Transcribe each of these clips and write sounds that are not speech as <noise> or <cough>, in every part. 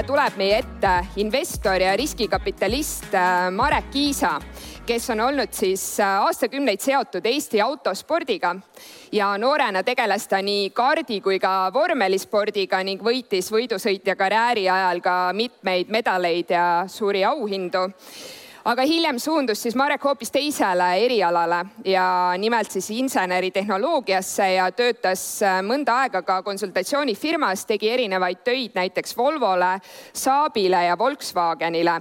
kohe tuleb meie ette investor ja riskikapitalist äh, Marek Kiisa, kes on olnud siis äh, aastakümneid seotud Eesti autospordiga ja noorena tegeles ta nii kaardi kui ka vormelispordiga ning võitis võidusõitja karjääri ajal ka mitmeid medaleid ja suuri auhindu aga hiljem suundus siis Marek hoopis teisele erialale ja nimelt siis inseneritehnoloogiasse ja töötas äh, mõnda aega ka konsultatsioonifirmas, tegi erinevaid töid näiteks Volvole, Saabile ja Volkswagenile.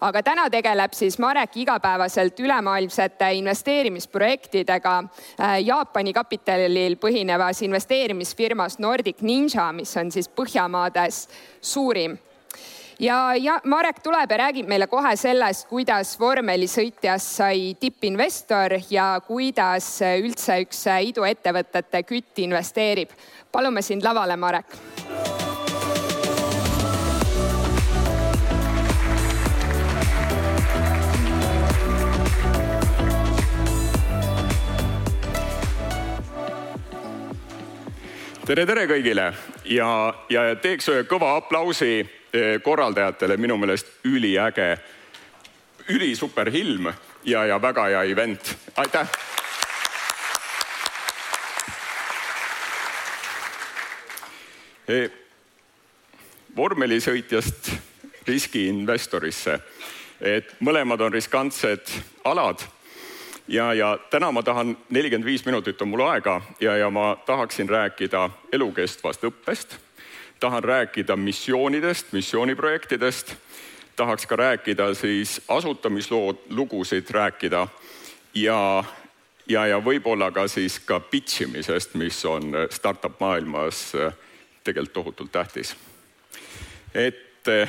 Aga täna tegeleb siis Marek igapäevaselt ülemaailmsete investeerimisprojektidega äh, Jaapani kapitalil põhinevas investeerimisfirmas Nordic Ninja, mis on siis Põhjamaades suurim ja, ja Marek tuleb ja räägib meile kohe sellest, kuidas vormelisõitjast sai tippinvestor ja kuidas üldse üks iduettevõtete kütt investeerib. palume sind lavale, Marek tere, tere kõigile ja, ja teeks ühe kõva aplausi korraldajatele minu meelest üliäge, ülisuper ilm ja, ja väga hea event, aitäh. Eh, vormelisõitjast riskiinvestorisse, et mõlemad on riskantsed alad. Ja, ja täna ma tahan, nelikümmend viis minutit on mul aega ja, ja ma tahaksin rääkida elukestvast õppest tahan rääkida missioonidest, missiooniprojektidest, tahaks ka rääkida siis asutamislood, lugusid rääkida ja, ja, ja võib-olla ka siis ka pitch imisest, mis on startup maailmas äh, tegelikult tohutult tähtis. et äh,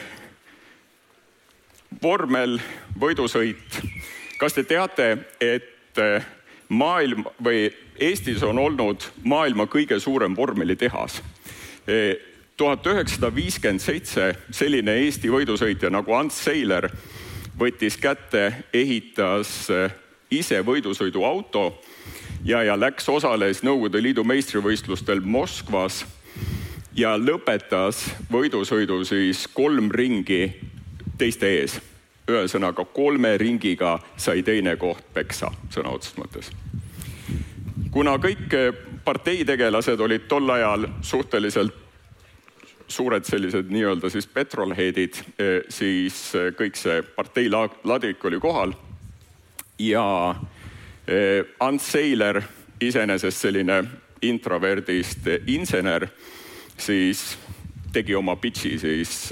vormel, võidusõit, kas te teate, et äh, maailm või Eestis on olnud maailma kõige suurem vormelitehas tuhat üheksasada viiskümmend seitse selline Eesti võidusõitja nagu Ants Seiler võttis kätte, ehitas eh, ise võidusõiduauto ja, ja läks, osales Nõukogude Liidu meistrivõistlustel Moskvas ja lõpetas võidusõidu siis kolm ringi teiste ees. ühesõnaga kolme ringiga sai teine koht peksa sõna otseses mõttes. kuna kõik parteitegelased olid tol ajal suhteliselt suured sellised nii-öelda siis petrolheadid, eh, siis eh, kõik see partei ladvik oli kohal. ja eh, Ants Seiler, iseenesest selline introverdist insener, siis tegi oma pitch'i siis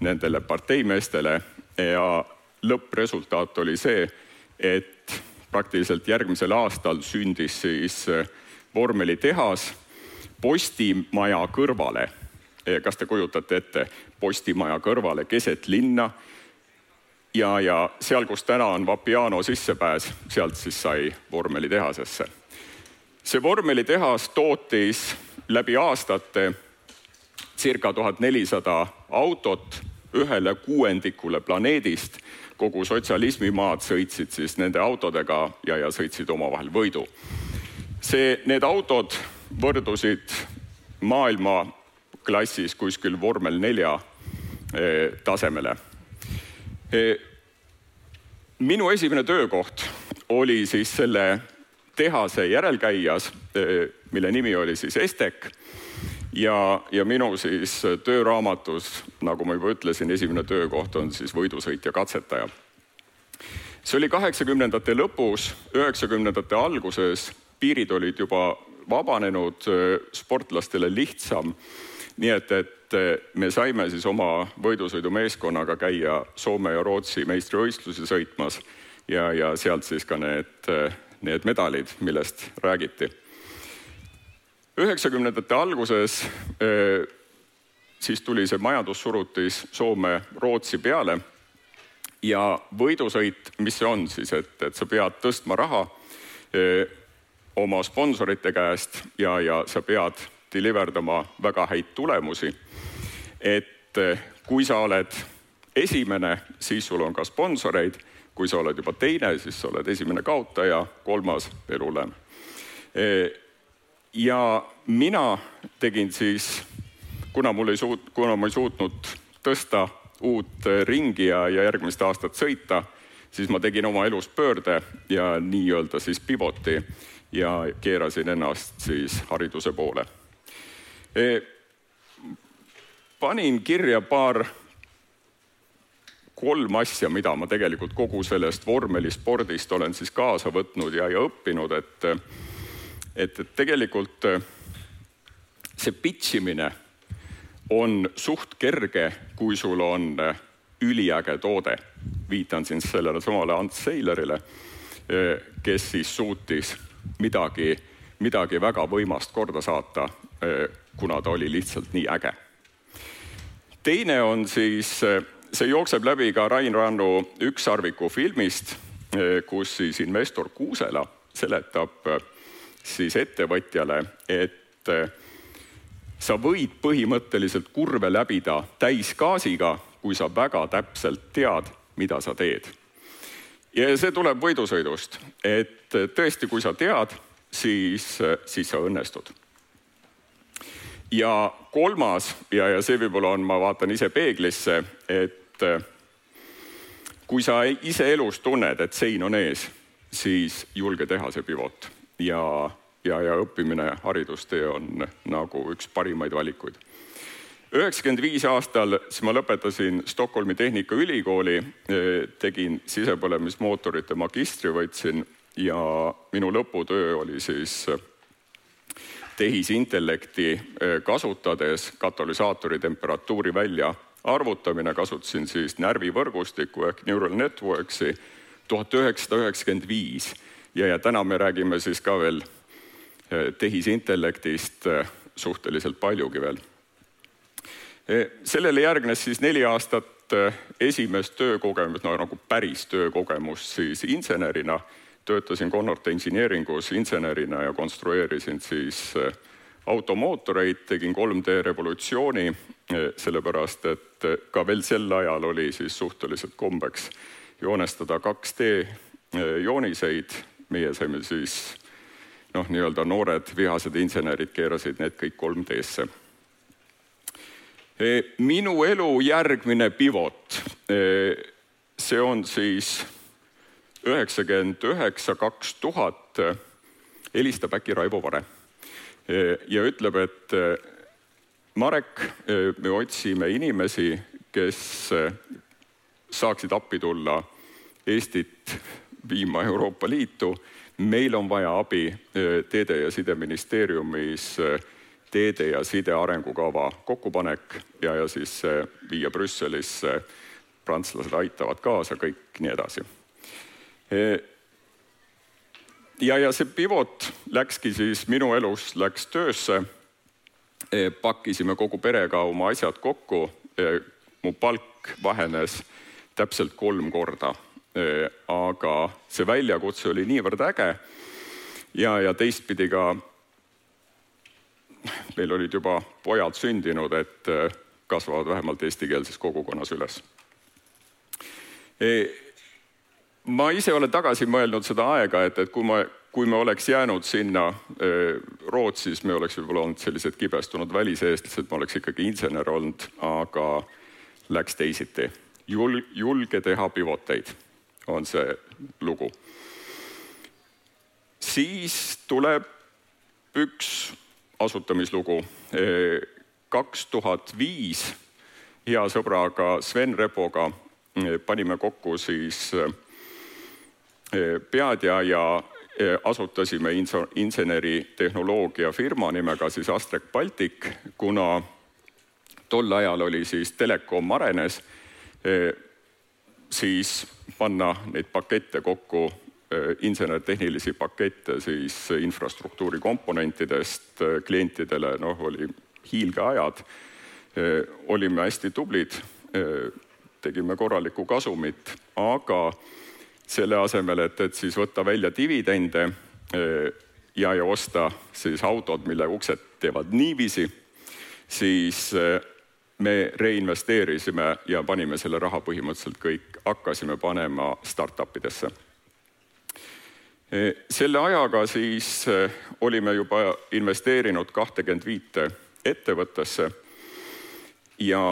nendele parteimeestele ja lõppresultaat oli see, et praktiliselt järgmisel aastal sündis siis vormelitehas Postimaja kõrvale kas te kujutate ette, postimaja kõrvale keset linna. ja, ja seal, kus täna on Vapiano sissepääs, sealt siis sai vormelitehasesse. see vormelitehas tootis läbi aastate circa tuhat nelisada autot ühele kuuendikule planeedist. kogu sotsialismimaad sõitsid siis nende autodega ja, ja sõitsid omavahel võidu. see, need autod võrdusid maailma klassis kuskil vormel nelja eh, tasemele. Eh, minu esimene töökoht oli siis selle tehase järelkäijas, eh, mille nimi oli siis Estek ja, ja minu siis tööraamatus, nagu ma juba ütlesin, esimene töökoht on siis võidusõitja katsetaja. see oli kaheksakümnendate lõpus, üheksakümnendate alguses, piirid olid juba vabanenud, sportlastele lihtsam nii et, et eh, me saime siis oma võidusõidumeeskonnaga käia Soome ja Rootsi meistrivõistlusi sõitmas ja, ja sealt siis ka need, eh, need medalid, millest räägiti. üheksakümnendate alguses eh, siis tuli see majandussurutis Soome-Rootsi peale ja võidusõit, mis see on siis, et, et sa pead tõstma raha oma sponsorite käest ja, ja sa pead deliverdama väga häid tulemusi. et eh, kui sa oled esimene, siis sul on ka sponsoreid, kui sa oled juba teine, siis sa oled esimene kaotaja, kolmas elulem. Eh, ja mina tegin siis, kuna mul ei suut-, kuna ma ei suutnud tõsta uut ringi ja, ja järgmist aastat sõita, siis ma tegin oma elus pöörde ja nii-öelda siis pivoti ja keerasin ennast siis hariduse poole. Panin kirja paar kolm asja, mida ma tegelikult kogu sellest vormelispordist olen siis kaasa võtnud ja, ja õppinud, et, et, et tegelikult see pitch imine on suht kerge, kui sul on üliäge toode. viitan siin sellele samale Ants Seilerile, kes siis suutis midagi, midagi väga võimast korda saata, kuna ta oli lihtsalt nii äge. teine on siis see jookseb läbi ka Rain Rannu ükssarviku filmist, eh, kus siis investor Kuusela seletab eh, siis ettevõtjale, et eh, sa võid põhimõtteliselt kurve läbida täisgaasiga, kui sa väga täpselt tead, mida sa teed. ja see tuleb võidusõidust, et tõesti, kui sa tead, siis, siis sa õnnestud ja kolmas ja, ja see võib-olla on, ma vaatan ise peeglisse, et äh, kui sa ise elus tunned, et sein on ees, siis julge teha see pivot ja, ja, ja õppimine, haridustee on nagu üks parimaid valikuid. üheksakümmend viis aastal siis ma lõpetasin Stockholmi Tehnikaülikooli, äh, tegin sisepõlemismootorite magistri, võtsin ja minu lõputöö oli siis tehisintellekti eh, kasutades katalüsaatori temperatuuri välja arvutamine, kasutasin siis närvivõrgustikku ehk neural networks'i tuhat üheksasada üheksakümmend viis ja, ja täna me räägime siis ka veel eh, tehisintellektist eh, suhteliselt paljugi veel. sellele järgnes siis neli aastat esimest töökogemust, no nagu päris töökogemust siis insenerina töötasin Connorte Engineeringus insenerina ja konstrueerisin siis äh, automootoreid, tegin 3D revolutsiooni, äh, sellepärast et äh, ka veel sel ajal oli siis suhteliselt kombeks joonestada 2D jooniseid, meie saime siis noh, nii-öelda noored vihased insenerid keerasid need kõik 3D-sse. minu elu järgmine pivot, see on siis üheksakümmend üheksa, kaks tuhat helistab äkki Raivo Vare ja ütleb, et Marek, me otsime inimesi, kes saaksid appi tulla Eestit viima Euroopa Liitu. meil on vaja abi Teede- ja Sideministeeriumis teede ja side arengukava kokkupanek ja, ja siis viia Brüsselisse. prantslased aitavad kaasa, kõik nii edasi ja, ja see pivot läkski siis minu elus, läks töösse. pakkisime kogu perega oma asjad kokku. mu palk vahenes täpselt kolm korda. aga see väljakutse oli niivõrd äge. ja, ja teistpidi ka meil olid juba pojad sündinud, et kasvavad vähemalt eestikeelses kogukonnas üles ma ise olen tagasi mõelnud seda aega, et, et kui ma, kui me oleks jäänud sinna äh, Rootsis, me oleks võib-olla olnud sellised kibestunud väliseestlased, ma oleks ikkagi insener olnud, aga läks teisiti. Jul-, julge teha pivoteid, on see lugu. siis tuleb üks asutamislugu. kaks tuhat viis hea sõbraga Sven Repoga panime kokku siis pead ja asutasime inseneritehnoloogia firma nimega siis Astrek Baltic, kuna tol ajal oli siis telekom arenes, siis panna neid pakette kokku, insenertehnilisi pakette siis infrastruktuuri komponentidest klientidele, noh, oli hiilgeajad. olime hästi tublid, tegime korralikku kasumit, aga selle asemel, et, et siis võtta välja dividende eh, ja, ja osta siis autod, mille uksed teevad niiviisi, siis eh, me reinvesteerisime ja panime selle raha põhimõtteliselt kõik, hakkasime panema startup idesse. Eh, selle ajaga siis olime juba investeerinud kahtekümmend viite ettevõttesse ja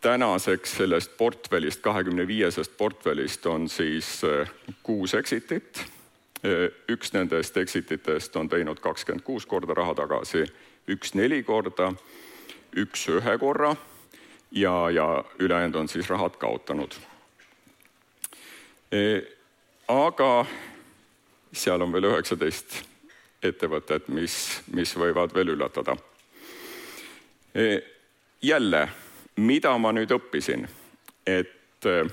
tänaseks sellest portfellist, kahekümne viiesest portfellist on siis äh, kuus exitit. Äh, üks nendest exit itest on teinud kakskümmend kuus korda raha tagasi, üks neli korda, üks ühe korra ja, ja ülejäänud on siis rahad kaotanud. Äh, aga seal on veel üheksateist ettevõtet, mis, mis võivad veel üllatada. jälle mida ma nüüd õppisin, et äh,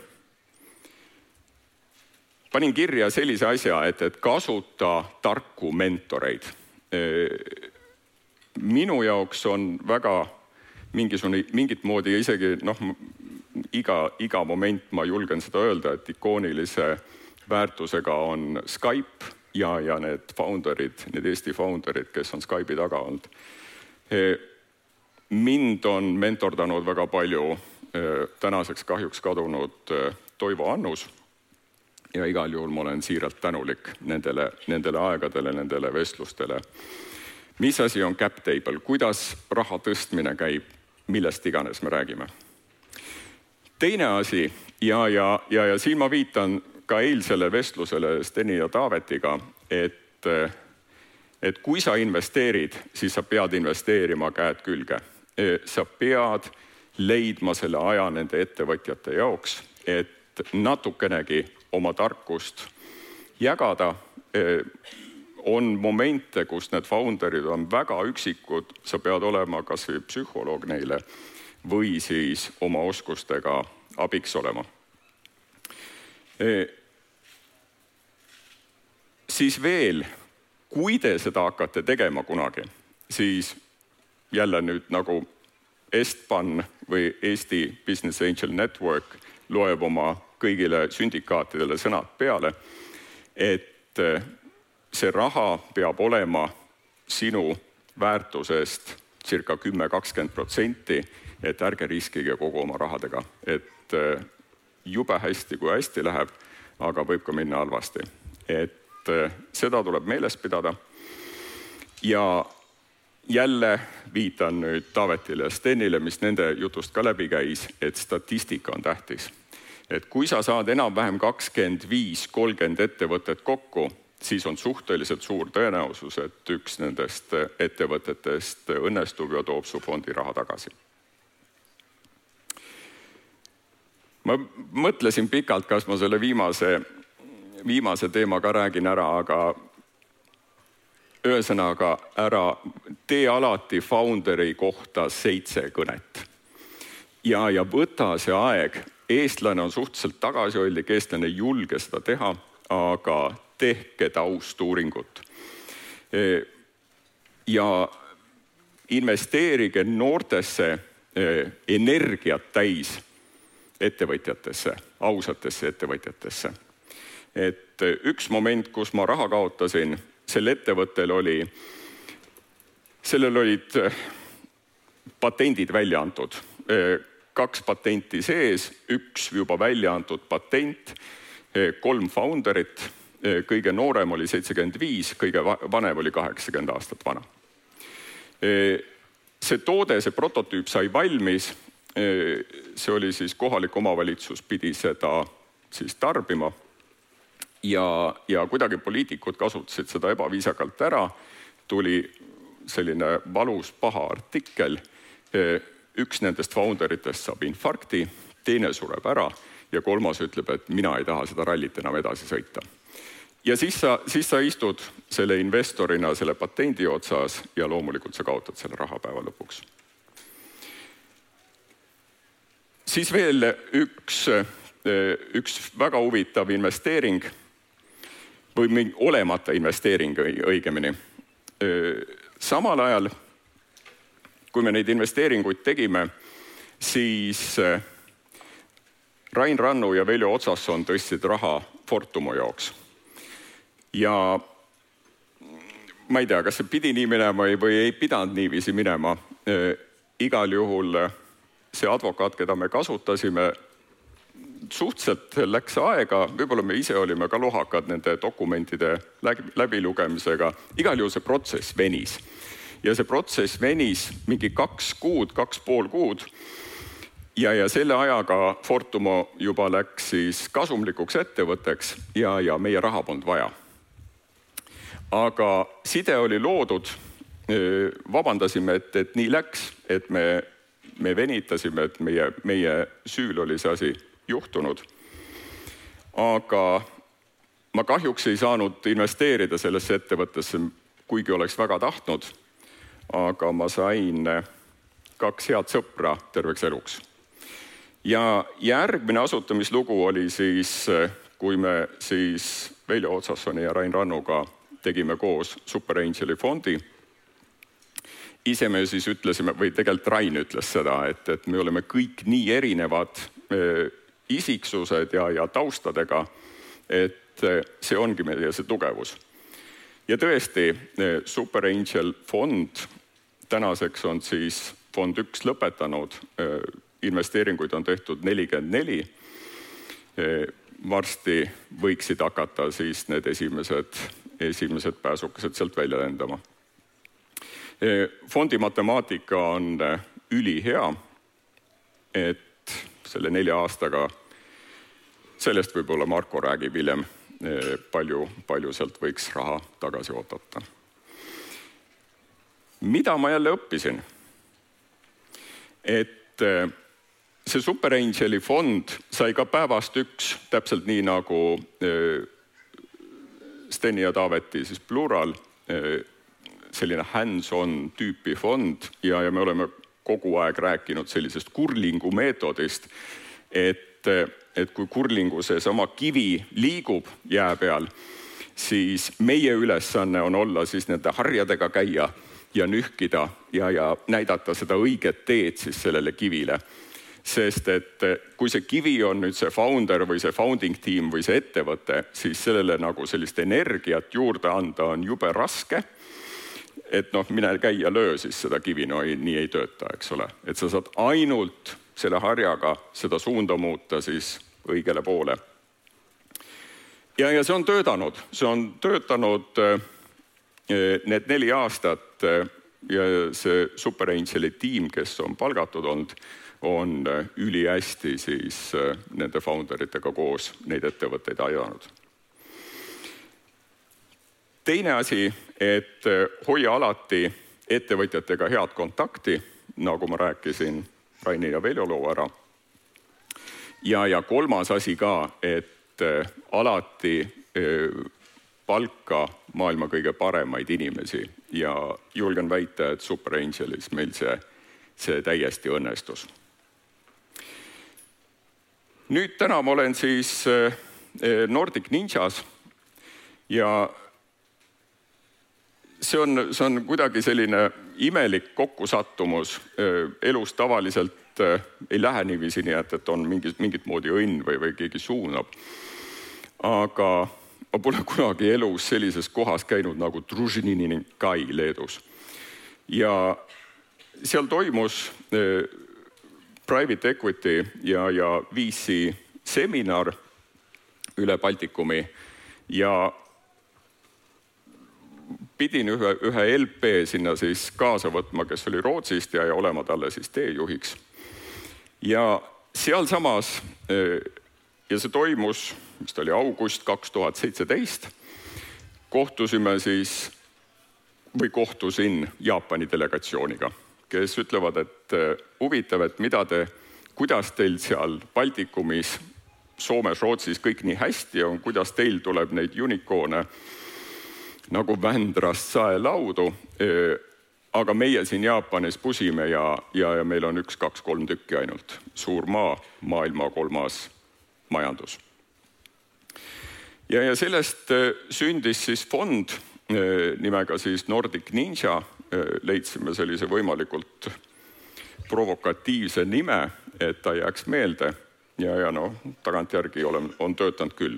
panin kirja sellise asja, et, et kasuta tarku mentoreid. Äh, minu jaoks on väga mingisugune, mingit moodi isegi noh, iga, iga moment ma julgen seda öelda, et ikoonilise väärtusega on Skype ja, ja need founder'id, need Eesti founder'id, kes on Skype'i taga olnud äh, mind on mentordanud väga palju äh, tänaseks kahjuks kadunud äh, Toivo Annus. ja igal juhul ma olen siiralt tänulik nendele, nendele aegadele, nendele vestlustele. mis asi on cap table, kuidas raha tõstmine käib, millest iganes me räägime. teine asi ja, ja, ja, ja siin ma viitan ka eilsele vestlusele Steni ja Taavetiga, et et kui sa investeerid, siis sa pead investeerima käed külge sa pead leidma selle aja nende ettevõtjate jaoks, et natukenegi oma tarkust jagada. on momente, kus need founder'id on väga üksikud, sa pead olema kasvõi psühholoog neile või siis oma oskustega abiks olema. siis veel, kui te seda hakkate tegema kunagi, siis jälle nüüd nagu Estban või Eesti Business Angel Network loeb oma kõigile sündikaatidele sõnad peale, et eh, see raha peab olema sinu väärtusest circa kümme, kakskümmend protsenti, et ärge riskige kogu oma rahadega, et eh, jube hästi, kui hästi läheb, aga võib ka minna halvasti. et eh, seda tuleb meeles pidada. ja jälle viitan nüüd Taavetile ja Stenile, mis nende jutust ka läbi käis, et statistika on tähtis. et kui sa saad enam-vähem kakskümmend viis, kolmkümmend ettevõtet kokku, siis on suhteliselt suur tõenäosus, et üks nendest ettevõtetest õnnestub ja toob su fondi raha tagasi. ma mõtlesin pikalt, kas ma selle viimase, viimase teema ka räägin ära, aga ühesõnaga ära, tee alati founder'i kohta seitse kõnet. ja, ja võta see aeg, eestlane on suhteliselt tagasihoidlik, eestlane ei julge seda teha, aga tehke taustuuringut. E, ja investeerige noortesse e, energiat täis ettevõtjatesse, ausatesse ettevõtjatesse. et üks moment, kus ma raha kaotasin sel ettevõttel oli, sellel olid eh, patendid välja antud, eh, kaks patenti sees, üks juba välja antud patent, eh, kolm founder'it, kõige noorem oli seitsekümmend viis, kõige vanem oli kaheksakümmend aastat vana. see toode, see prototüüp sai valmis. see oli siis kohalik omavalitsus pidi seda siis tarbima ja, ja kuidagi poliitikud kasutasid seda ebaviisakalt ära, tuli selline valus paha artikkel. üks nendest founder itest saab infarkti, teine sureb ära ja kolmas ütleb, et mina ei taha seda rallit enam edasi sõita. ja siis sa, siis sa istud selle investorina selle patendi otsas ja loomulikult sa kaotad selle raha päeva lõpuks. siis veel üks, üks väga huvitav investeering või mingi olemata investeering õigemini. samal ajal, kui me neid investeeringuid tegime, siis Rain Rannu ja Veljo Otsasson tõstsid raha Fortumo jaoks. ja ma ei tea, kas see pidi nii minema või, ei pidanud niiviisi minema. igal juhul see advokaat, keda me kasutasime, suhteliselt läks aega, võib-olla me ise olime ka lohakad nende dokumentide läbilugemisega, igal juhul see protsess venis. ja see protsess venis mingi kaks kuud, kaks pool kuud. ja, ja selle ajaga Fortumo juba läks siis kasumlikuks ettevõtteks ja, ja meie raha polnud vaja. aga side oli loodud. vabandasime, et, et nii läks, et me, me venitasime, et meie, meie süül oli see asi juhtunud. aga ma kahjuks ei saanud investeerida sellesse ettevõttesse, kuigi oleks väga tahtnud. aga ma sain kaks head sõpra terveks eluks ja järgmine asutamislugu oli siis, kui me siis Veljo Otsassoni ja Rain Rannuga tegime koos Super Angeli fondi. ise me siis ütlesime või tegelikult Rain ütles seda, et, et me oleme kõik nii erinevad isiksused ja, ja taustadega, et eh, see ongi meie see tugevus. ja tõesti, eh, Super Angel fond tänaseks on siis fond üks lõpetanud investeeringuid on tehtud nelikümmend neli. varsti võiksid hakata siis need esimesed, esimesed pääsukesed sealt välja lendama. fondi matemaatika on ülihea. et selle nelja aastaga, sellest võib-olla Marko räägib hiljem, palju, palju sealt võiks raha tagasi oodata. mida ma jälle õppisin? et see Super Angeli fond sai ka päevast üks, täpselt nii nagu äh, Steni ja Taaveti siis Plural, selline hands-on tüüpi fond ja, ja me oleme kogu aeg rääkinud sellisest kurlingu meetodist, et, et kui kurlingu seesama kivi liigub jää peal, siis meie ülesanne on olla siis nende harjadega käia ja nühkida ja, ja näidata seda õiget teed siis sellele kivile sest et kui see kivi on nüüd see founder või see founding tiim või see ettevõte, siis sellele nagu sellist energiat juurde anda on jube raske. Et noh, mine käi ja löö siis seda kivi, no ei, nii ei tööta, eks ole, et sa saad ainult selle harjaga seda suunda muuta siis õigele poole. ja, ja see on töötanud, see on töötanud eh, need neli aastat eh, ja see Super Angeli tiim, kes on palgatud olnud on ülihästi siis nende founder itega koos neid ettevõtteid aidanud. Teine asi, et äh, hoia alati ettevõtjatega head kontakti, nagu ma rääkisin Raini ja Veljo loo ära. ja, ja kolmas asi ka, et alati palka maailma kõige paremaid inimesi ja julgen väita, et Super Angelis meil see, see täiesti õnnestus nüüd täna ma olen siis Nordic Ninjas ja see on, see on kuidagi selline imelik kokkusattumus. Eh, elus tavaliselt ei lähe niiviisi, nii et, et on mingi, mingit moodi õnn või, või keegi suunab. aga ma pole <laughs> kunagi elus sellises kohas käinud nagu Družinininkai Leedus. ja seal toimus private equity ja, ja VC seminar üle Baltikumi ja pidin ühe, ühe LP sinna siis kaasa võtma, kes oli Rootsist ja, ja olema talle siis teejuhiks. ja sealsamas eh, ja see toimus, mis ta oli, august kaks tuhat seitseteist, kohtusime siis või kohtusin Jaapani delegatsiooniga kes ütlevad, et äh, huvitav, et mida te, kuidas teil seal Baltikumis, Soomes, Rootsis kõik nii hästi on, kuidas teil tuleb neid unicorn'e nagu Vändrast saelaudu. Aga meie siin Jaapanis pusime ja, ja, ja meil on üks, kaks, kolm tükki ainult. suur maa, maailma kolmas majandus. ja, ja sellest sündis siis fond nimega siis Nordic Ninja leidsime sellise võimalikult provokatiivse nime, et ta jääks meelde ja, ja noh, tagantjärgi olen, on töötanud küll.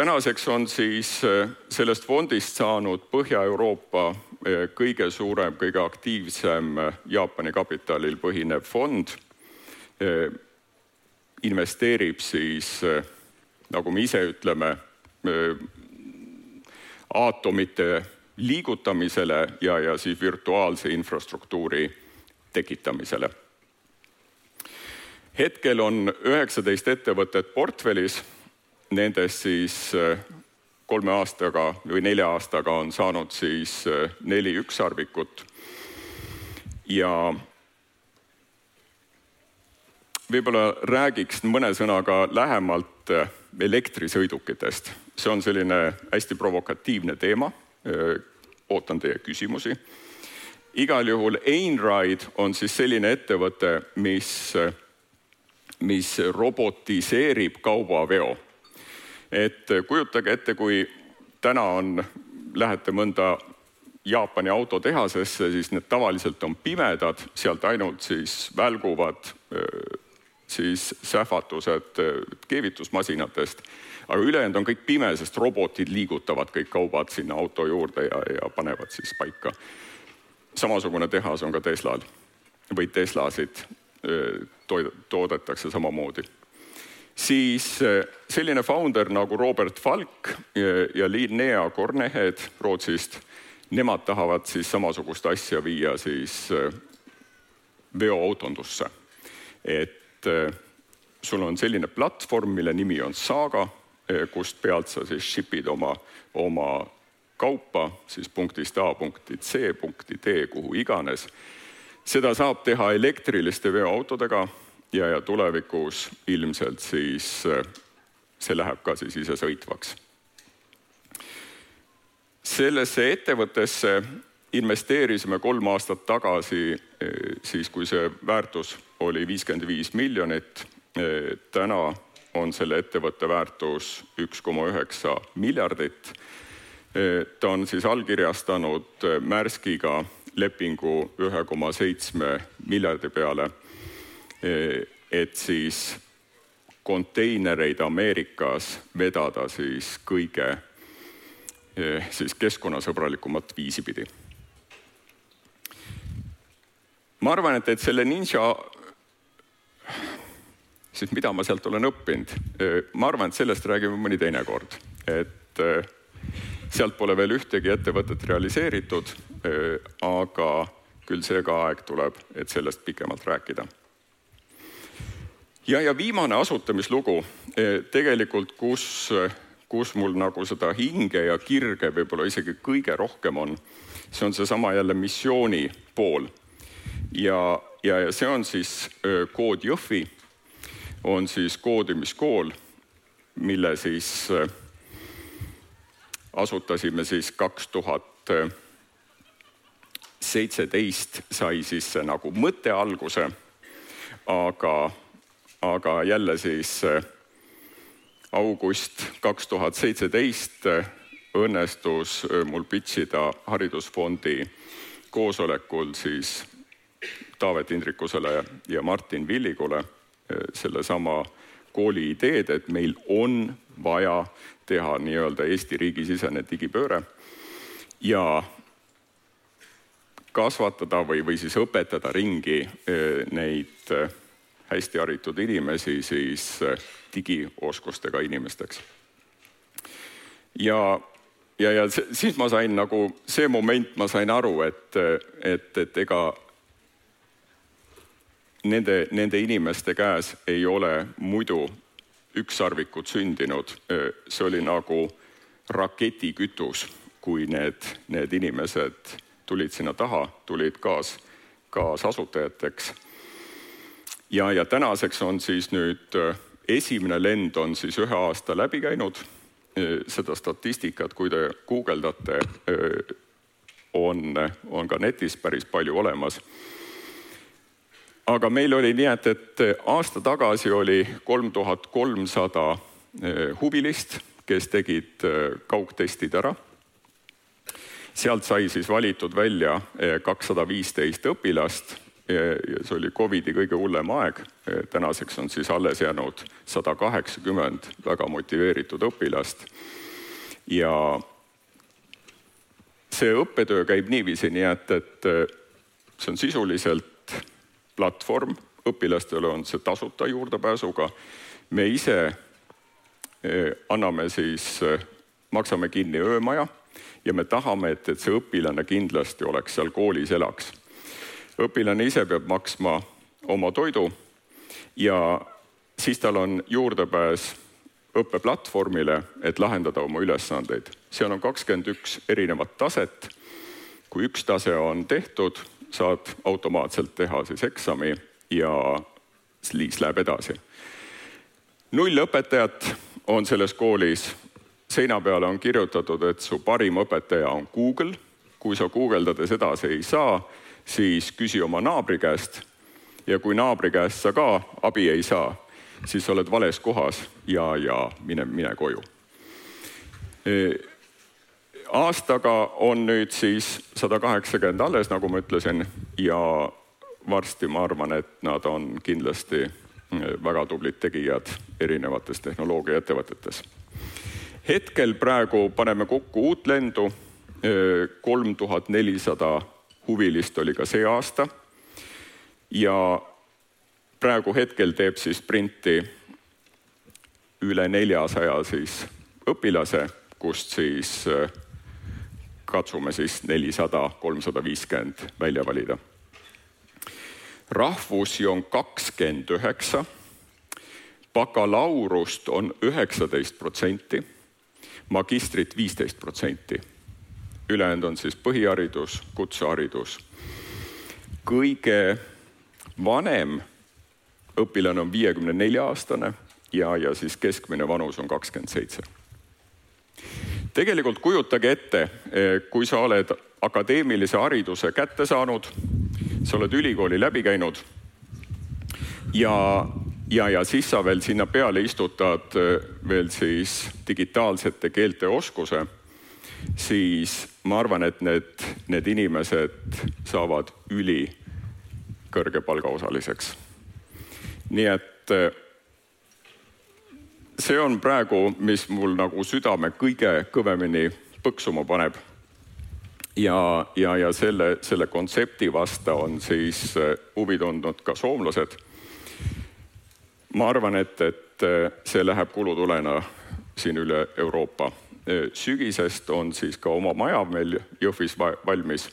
Tänaseks on siis äh, sellest fondist saanud Põhja-Euroopa äh, kõige suurem, kõige aktiivsem Jaapani kapitalil põhinev fond. investeerib siis, nagu me ise ütleme, aatomite liigutamisele ja, ja siis virtuaalse infrastruktuuri tekitamisele. hetkel on üheksateist ettevõtet portfellis, nendest siis kolme aastaga või nelja aastaga on saanud siis neli ükssarvikut ja võib-olla räägiks mõne sõnaga lähemalt äh, elektrisõidukitest. see on selline hästi provokatiivne teema. Äh, ootan teie küsimusi. igal juhul Einride on siis selline ettevõte, mis, äh, mis robotiseerib kaubaveo. Et kujutage ette, kui täna on, lähete mõnda Jaapani autotehasesse, siis need tavaliselt on pimedad, sealt ainult siis välguvad siis sähvatused äh, keevitusmasinatest, aga ülejäänud on kõik pime, sest robotid liigutavad kõik kaubad sinna auto juurde ja, ja panevad siis paika. samasugune tehas on ka Teslal või Teslasid äh, toodetakse samamoodi. Siis äh, selline founder nagu Robert Falk ja Linnea Kornehed Rootsist, nemad tahavad siis samasugust asja viia siis veoautondusse. et sul on selline platvorm, mille nimi on Saga, kust pealt sa siis ship'id oma, oma kaupa siis punktist A punkti C punkti D, kuhu iganes. seda saab teha elektriliste veoautodega ja, ja tulevikus ilmselt siis see läheb ka siis isesõitvaks. sellesse ettevõttesse investeerisime kolm aastat tagasi, siis kui see väärtus oli viiskümmend viis miljonit. täna on selle ettevõtte väärtus üks koma üheksa miljardit. ta on siis allkirjastanud Märskiga lepingu ühe koma seitsme miljardi peale. Et siis konteinereid Ameerikas vedada siis kõige siis keskkonnasõbralikumat viisi pidi. Ma arvan, et, et selle ninja, siis mida ma sealt olen õppinud, ma arvan, et sellest räägime mõni teine kord, et sealt pole veel ühtegi ettevõtet realiseeritud, aga küll see ka aeg tuleb, et sellest pikemalt rääkida. Ja, ja viimane asutamislugu tegelikult, kus, kus mul nagu seda hinge ja kirge võib-olla isegi kõige rohkem on, see on seesama jälle missiooni pool. Ja, ja, ja see on siis Kood Jõhvi, on siis koodimiskool, mille siis asutasime siis kaks tuhat seitseteist sai siis see nagu mõte alguse, aga, aga jälle siis august kaks tuhat seitseteist õnnestus mul pitch ida haridusfondi koosolekul siis Taavet Indrikusele ja Martin Villigule sellesama kooli ideed, et meil on vaja teha nii-öelda Eesti riigisisene digipööre ja kasvatada või, või siis õpetada ringi neid hästi haritud inimesi siis digioskustega inimesteks. ja, ja, ja siis ma sain nagu see moment, ma sain aru, et, et, et ega nende, nende inimeste käes ei ole muidu ükssarvikud sündinud. see oli nagu raketikütus, kui need, need inimesed tulid sinna taha, tulid kaas, kaasasutajateks. Ja, ja tänaseks on siis nüüd esimene lend on siis ühe aasta läbi käinud. seda statistikat, kui te guugeldate, on, on ka netis päris palju olemas aga meil oli nii, et, et aasta tagasi oli kolm tuhat kolmsada huvilist, kes tegid kaugtestid ära. sealt sai siis valitud välja kakssada viisteist õpilast see oli Covidi kõige hullem aeg. tänaseks on siis alles jäänud sada kaheksakümmend väga motiveeritud õpilast. ja see õppetöö käib niiviisi, nii et, et see on sisuliselt platvorm, õpilastele on see tasuta juurdepääsuga. me ise anname siis, maksame kinni öömaja ja me tahame, et, et see õpilane kindlasti oleks seal koolis elaks. Õpilane ise peab maksma oma toidu ja siis tal on juurdepääs õppeplatvormile, et lahendada oma ülesandeid. seal on kakskümmend üks erinevat taset. kui üks tase on tehtud, saad automaatselt teha siis eksami ja siis läheb edasi. null õpetajat on selles koolis, seina peale on kirjutatud, et su parim õpetaja on Google. kui sa guugeldades edasi ei saa, siis küsi oma naabri käest. ja kui naabri käest sa ka abi ei saa, siis oled vales kohas ja, ja mine, mine koju e aastaga on nüüd siis sada kaheksakümmend alles, nagu ma ütlesin, ja varsti ma arvan, et nad on kindlasti väga tublid tegijad erinevates tehnoloogiaettevõtetes. hetkel praegu paneme kokku uut lendu, kolm tuhat nelisada huvilist oli ka see aasta. ja praegu hetkel teeb siis printi üle neljasaja siis õpilase, kust siis katsume siis nelisada, kolmsada viiskümmend välja valida rahvusi on kakskümmend üheksa, bakalaureust on üheksateist protsenti, magistrit viisteist protsenti. Ülejäänud on siis põhiharidus, kutseharidus. kõige vanem õpilane on viiekümne nelja aastane ja, ja siis keskmine vanus on kakskümmend seitse. tegelikult kujutage ette, kui sa oled akadeemilise hariduse kätte saanud sa oled ülikooli läbi käinud ja, ja, ja siis sa veel sinna peale istutad äh, veel siis digitaalsete keelte oskuse, siis ma arvan, et need, need inimesed saavad ülikõrge palgaosaliseks. nii et äh, see on praegu, mis mul nagu südame kõige kõvemini põksuma paneb ja, ja, ja selle, selle kontsepti vasta on siis äh, huvi tundnud ka soomlased. ma arvan, et, et äh, see läheb kulutulena siin üle Euroopa. Sügisest on siis ka oma maja meil Jõhvis valmis,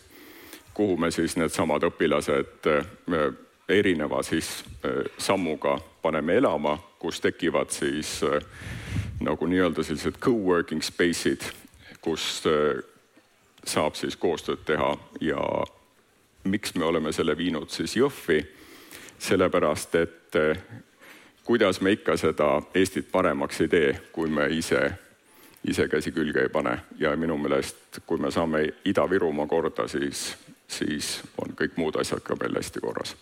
kuhu me siis needsamad õpilased erineva siis sammuga paneme elama, kus tekivad siis nagu nii-öelda sellised co-working space'id, kus saab siis koostööd teha ja miks me oleme selle viinud siis Jõhvi, sellepärast et kuidas me ikka seda Eestit paremaks ei tee, kui me ise, ise käsi külge ei pane ja minu meelest, kui me saame Ida-Virumaa korda, siis, siis on kõik muud asjad ka veel hästi korras.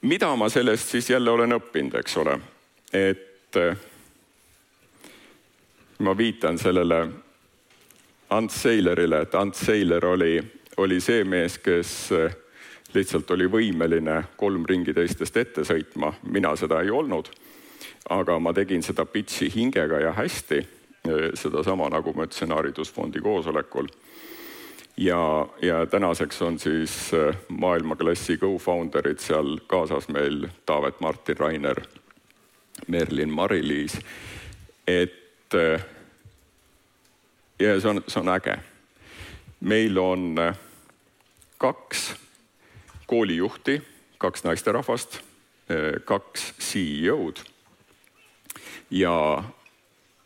mida ma sellest siis jälle olen õppinud, eks ole, et eh, ma viitan sellele Ants Seilerile, et Ants Seiler oli, oli see mees, kes eh, lihtsalt oli võimeline kolm ringi teistest ette sõitma, mina seda ei olnud. Aga ma tegin seda pitch'i hingega ja hästi, eh, sedasama, nagu ma ütlesin Haridusfondi koosolekul. ja, ja tänaseks on siis eh, maailmaklassi go-founder'id seal kaasas meil Taavet Martin Rainer, Merlin Mari-Liis, et et ja see on, see on äge. meil on kaks koolijuhti, kaks naisterahvast, kaks CEO-d. Ja,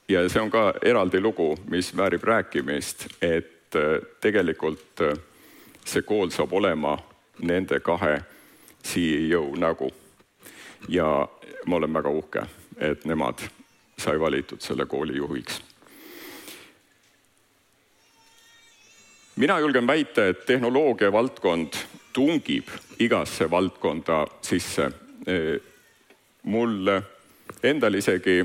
ja see on ka eraldi lugu, mis väärib rääkimist, et äh, tegelikult see kool saab olema nende kahe CEO nägu. ja ma olen väga uhke, et nemad sai valitud selle kooli juhiks. mina julgen väita, et tehnoloogia valdkond tungib igasse valdkonda sisse. mul endal isegi,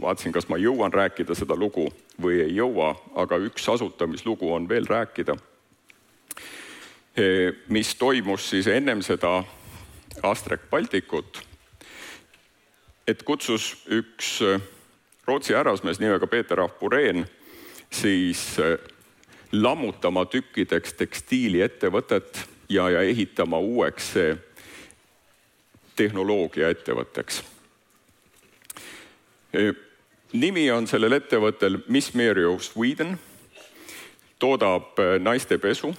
vaatasin, kas ma jõuan rääkida seda lugu või ei jõua, aga üks asutamislugu on veel rääkida. mis toimus siis ennem seda Astrek Baltikut. et kutsus üks Rootsi härrasmees nimega Peeter Ahpureen siis äh, lammutama tükkideks tekstiiliettevõtet ja, ja ehitama uueks tehnoloogiaettevõtteks nimi on sellel ettevõttel Miss Mary of Sweden, toodab äh, naistepesu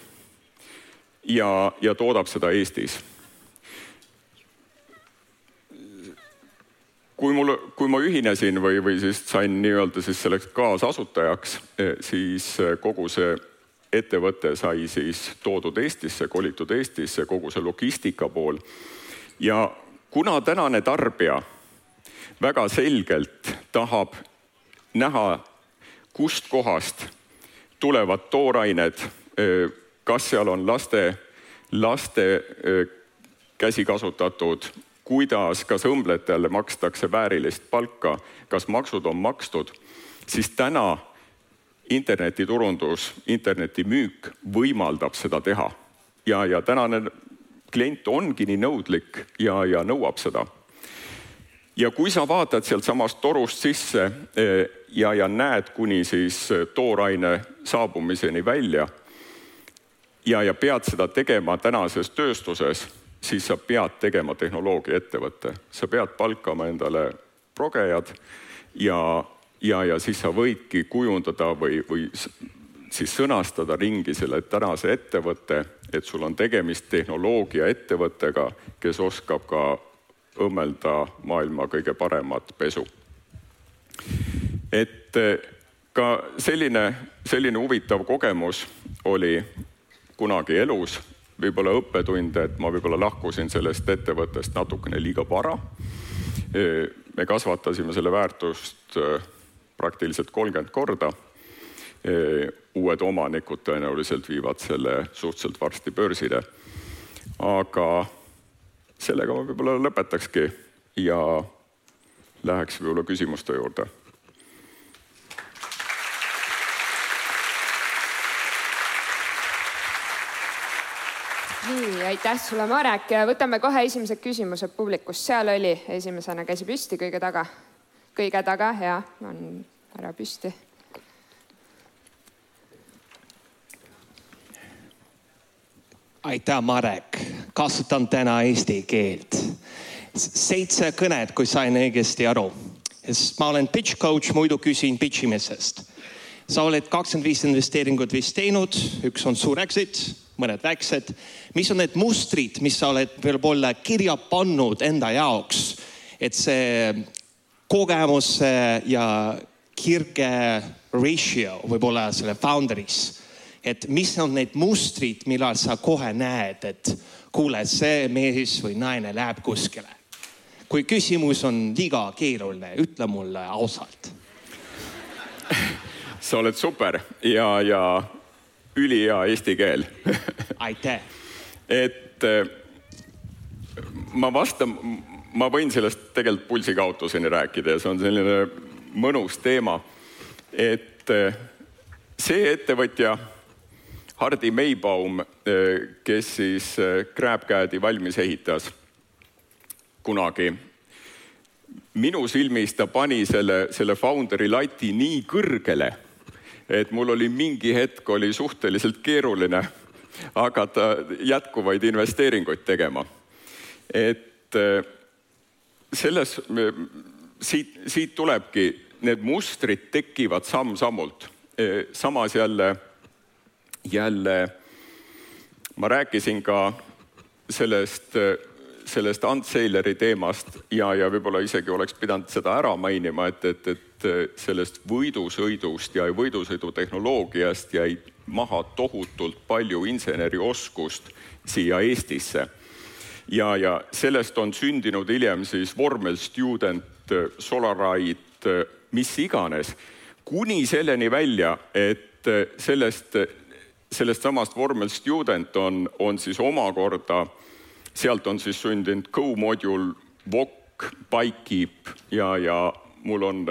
ja, ja toodab seda Eestis. kui mul, kui ma ühinesin või, või siis sain nii-öelda siis selleks kaasasutajaks, äh, siis äh, kogu see ettevõte sai siis toodud Eestisse, kolitud Eestisse, kogu see logistika pool. ja kuna tänane tarbija väga selgelt tahab näha, kustkohast tulevad toorained, kas seal on laste, laste käsi kasutatud kuidas, kas õmblejatele makstakse väärilist palka, kas maksud on makstud, siis täna internetiturundus, internetimüük võimaldab seda teha. ja, ja tänane klient ongi nii nõudlik ja, ja nõuab seda. Ja kui sa vaatad sealtsamast torust sisse eh, ja, ja näed kuni siis tooraine saabumiseni välja ja, ja pead seda tegema tänases tööstuses siis sa pead tegema tehnoloogiaettevõtte, sa pead palkama endale progejad ja, ja, ja siis sa võidki kujundada või, või siis sõnastada ringi selle tänase ettevõtte, et sul on tegemist tehnoloogiaettevõttega, kes oskab ka õmmelda maailma kõige paremat pesu. et ka selline, selline huvitav kogemus oli kunagi elus võib-olla õppetunde, et ma võib-olla lahkusin sellest ettevõttest natukene liiga vara. me kasvatasime selle väärtust praktiliselt kolmkümmend korda. uued omanikud tõenäoliselt viivad selle suhteliselt varsti börsile. aga sellega ma võib-olla lõpetakski ja läheks võib-olla küsimuste juurde nii, aitäh sulle, Marek võtame kohe esimesed küsimused publikust, seal oli esimesena käsi püsti kõige taga. kõige taga ja on ära püsti. aitäh, Marek, kasutan täna eesti keelt. seitse kõnet, kui sain õigesti aru, sest ma olen pitch coach, muidu küsin pitch imisest. sa oled kakskümmend viis investeeringut vist teinud, üks on suur exit mõned väiksed. mis on need mustrid, mis sa oled võib-olla kirja pannud enda jaoks, et see kogemus ja kirge ratio võib-olla selle founder'is, et mis on need mustrid, millal sa kohe näed, et kuule, see mees või naine läheb kuskile. kui küsimus on liiga keeruline, ütle mulle ausalt <laughs> sa oled super ja, ja ülihea eesti keel <laughs> aitäh et eh, ma vastan, ma võin sellest tegelikult pulsikaotuseni rääkida ja see on selline mõnus teema. et eh, see ettevõtja, Hardi Meibaum, eh, kes siis GrabCAD-i valmis ehitas kunagi minu silmis ta pani selle, selle founder'i lati nii kõrgele et mul oli mingi hetk oli suhteliselt keeruline hakata jätkuvaid investeeringuid tegema. et äh, selles, siit, siit tulebki, need mustrid tekivad samm-sammult. Äh, samas jälle, jälle ma rääkisin ka sellest sellest Antseileri teemast ja, ja võib-olla isegi oleks pidanud seda ära mainima, et, et, et sellest võidusõidust ja võidusõidutehnoloogiast jäi maha tohutult palju insenerioskust siia Eestisse. ja, ja sellest on sündinud hiljem siis vormel student, Solarite, mis iganes, kuni selleni välja, et sellest, sellest samast vormel student on, on siis omakorda sealt on siis sündinud Go-Module, Wok, Bikekeep ja, ja mul on,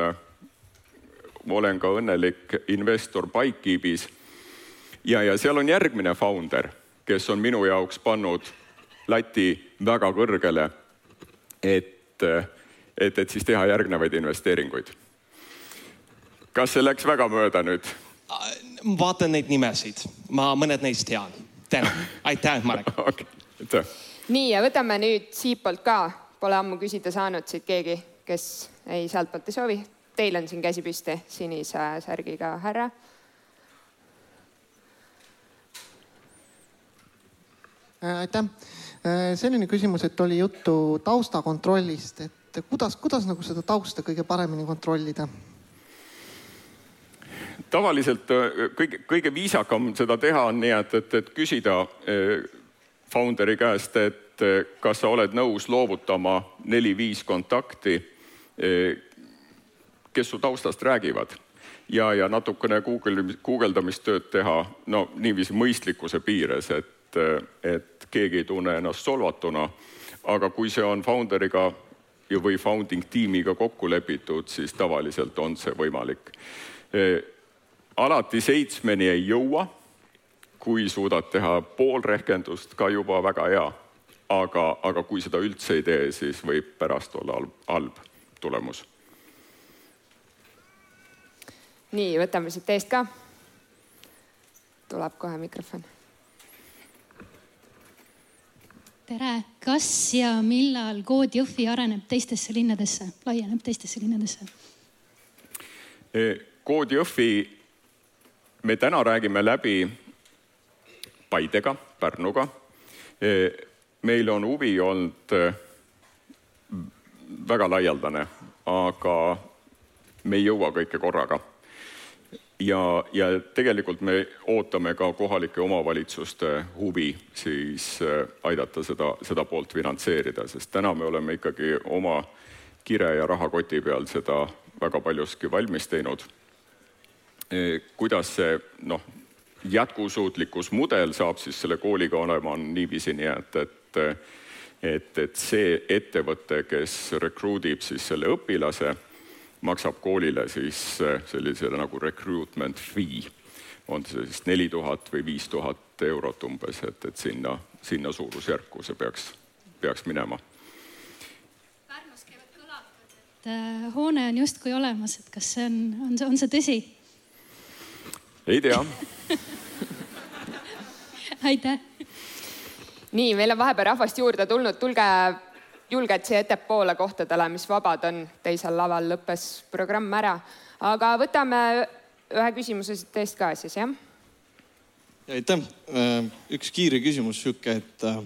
olen ka õnnelik investor Bikekeepis. ja, ja seal on järgmine founder, kes on minu jaoks pannud lati väga kõrgele, et, et, et siis teha järgnevaid investeeringuid. kas see läks väga mööda nüüd? Vaatan neid nimesid, ma mõned neist tean. tänan, aitäh, Marek <laughs> okay.. aitäh nii ja võtame nüüd siitpoolt ka, pole ammu küsida saanud siit keegi, kes ei, sealtpoolt ei soovi. Teil on siin käsi püsti, sinise särgiga härra. Äh, aitäh. Äh, selline küsimus, et oli juttu taustakontrollist, et kuidas, kuidas nagu seda tausta kõige paremini kontrollida? Tavaliselt äh, kõige, kõige viisakam seda teha on nii, et, et, et küsida äh, founder'i käest, et äh, kas sa oled nõus loovutama neli-viis kontakti, kes su taustast räägivad ja, ja natukene Google, guugeldamistööd teha, no niiviisi mõistlikkuse piires, et, et keegi ei tunne ennast solvatuna. aga kui see on founder'iga või founding tiimiga kokku lepitud, siis tavaliselt on see võimalik alati seitsmeni ei jõua. kui suudad teha pool rehkendust, ka juba väga hea. aga, aga kui seda üldse ei tee, siis võib pärast olla halb, halb tulemus. nii, võtame siit eest ka. tuleb kohe mikrofon tere, kas ja millal kood Jõhvi areneb teistesse linnadesse, laieneb teistesse linnadesse? kood Jõhvi me täna räägime läbi Paidega, Pärnuga. E, meil on huvi olnud e, väga laialdane, aga me ei jõua kõike korraga. ja, ja tegelikult me ootame ka kohalike omavalitsuste huvi siis e, aidata seda, seda poolt finantseerida, sest täna me oleme ikkagi oma kire ja rahakoti peal seda väga paljuski valmis teinud kuidas see noh, jätkusuutlikkusmudel saab siis selle kooliga olema, on niiviisi nii, et, et et, et see ettevõte, kes rekruudib siis selle õpilase, maksab koolile siis eh, sellise nagu recruitment fee. on see siis neli tuhat või viis tuhat eurot umbes, et, et sinna, sinna suurusjärku see peaks, peaks minema. Äh, hoone on justkui olemas, et kas see on, on see, on see tõsi? Ei tea <laughs> aitäh. nii, meil on vahepeal rahvast juurde tulnud, tulge julgelt siia ettepoole kohtadele, mis vabad on. teisel laval lõppes programm ära, aga võtame ühe küsimuse siit eest ka siis, jah. aitäh. Äh, üks kiire küsimus sihuke, et äh,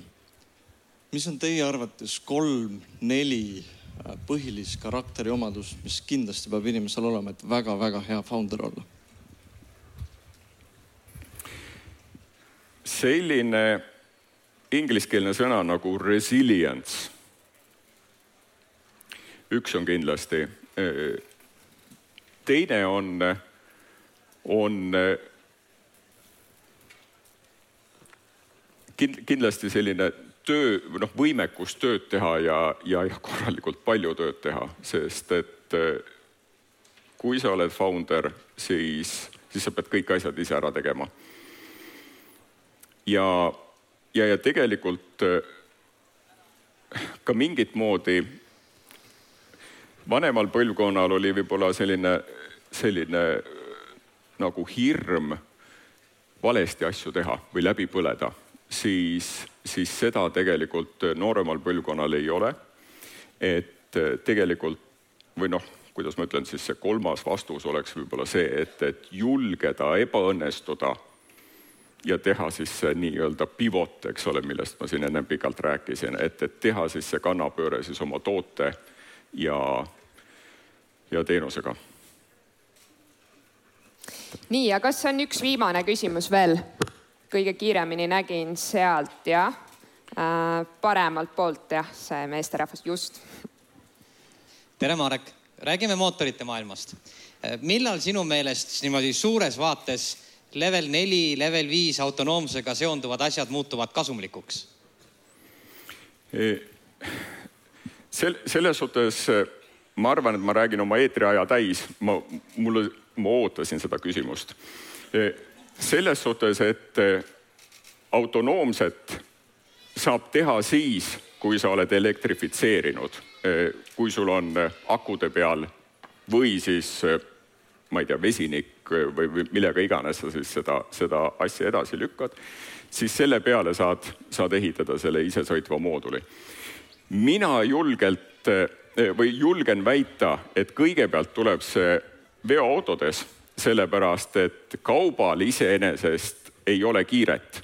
mis on teie arvates kolm-neli äh, põhilist karakteriomadust, mis kindlasti peab inimesel olema, et väga-väga hea founder olla? Selline ingliskeelne sõna nagu resilience. üks on kindlasti. teine on, on kindlasti selline töö, noh, võimekus tööd teha ja, ja, ja korralikult palju tööd teha, sest et kui sa oled founder, siis, siis sa pead kõik asjad ise ära tegema ja, ja, ja tegelikult äh, ka mingit moodi vanemal põlvkonnal oli võib-olla selline, selline äh, nagu hirm valesti asju teha või läbi põleda, siis, siis seda tegelikult nooremal põlvkonnal ei ole. et äh, tegelikult või noh, kuidas ma ütlen siis see kolmas vastus oleks võib-olla see, et, et julgeda ebaõnnestuda ja teha siis see nii-öelda pivot, eks ole, millest ma siin ennem pikalt rääkisin, et, et teha siis see kannapööre siis oma toote ja, ja teenusega. nii, ja kas on üks viimane küsimus veel? kõige kiiremini nägin sealt jah äh,, paremalt poolt jah, see meesterahvas, just. tere, Marek, räägime mootorite maailmast. millal sinu meelest niimoodi suures vaates level neli, level viis autonoomsusega seonduvad asjad muutuvad kasumlikuks? sel-, selles suhtes ma arvan, et ma räägin oma eetriaja täis, ma, mulle, ma ootasin seda küsimust. selles suhtes, et autonoomset saab teha siis, kui sa oled elektrifitseerinud, kui sul on akude peal või siis ma ei tea, vesinik või, või millega iganes sa siis seda, seda asja edasi lükkad, siis selle peale saad, saad ehitada selle isesõitva mooduli. mina julgelt või julgen väita, et kõigepealt tuleb see veoautodes, sellepärast et kaubal iseenesest ei ole kiiret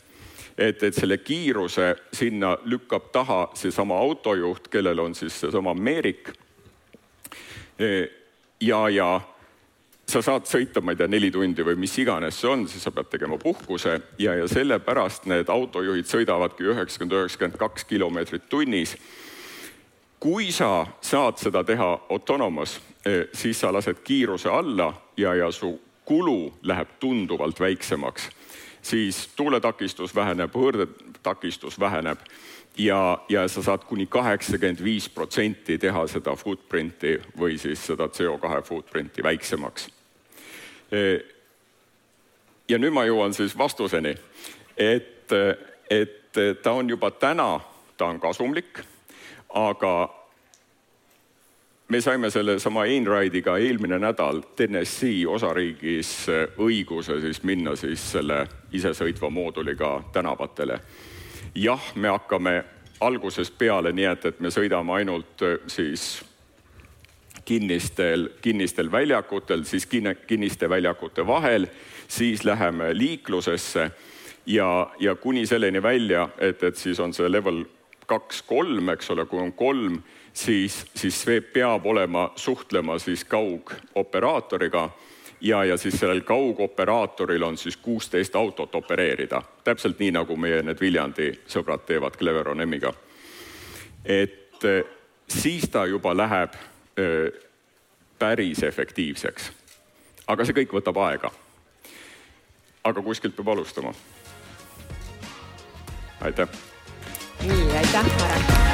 et, et selle kiiruse sinna lükkab taha seesama autojuht, kellel on siis seesama meerik ja, ja sa saad sõita, ma ei tea, neli tundi või mis iganes see on, siis sa pead tegema puhkuse ja, ja sellepärast need autojuhid sõidavadki üheksakümmend, üheksakümmend kaks kilomeetrit tunnis. kui sa saad seda teha autonomos, eh, siis sa lased kiiruse alla ja, ja su kulu läheb tunduvalt väiksemaks. siis tuuletakistus väheneb, hõõrdetakistus väheneb ja, ja sa saad kuni kaheksakümmend viis protsenti teha seda footprint'i või siis seda CO2 footprint'i väiksemaks ja nüüd ma jõuan siis vastuseni, et, et ta on juba täna, ta on kasumlik, aga me saime sellesama Einride'iga eelmine nädal Tennessee osariigis õiguse siis minna siis selle isesõitva mooduliga tänavatele. jah, me hakkame algusest peale nii, et, et me sõidame ainult siis kinnistel, kinnistel väljakutel, siis kinniste väljakute vahel, siis läheme liiklusesse ja, ja kuni selleni välja, et, et siis on see level kaks, kolm, eks ole, kui on kolm, siis, siis see peab olema, suhtlema siis kaugoperaatoriga ja, ja siis sellel kaugoperaatoril on siis kuusteist autot opereerida, täpselt nii, nagu meie need Viljandi sõbrad teevad Cleveron M-iga. et siis ta juba läheb päris efektiivseks. aga see kõik võtab aega. aga kuskilt peab alustama. aitäh. nii, aitäh, Mare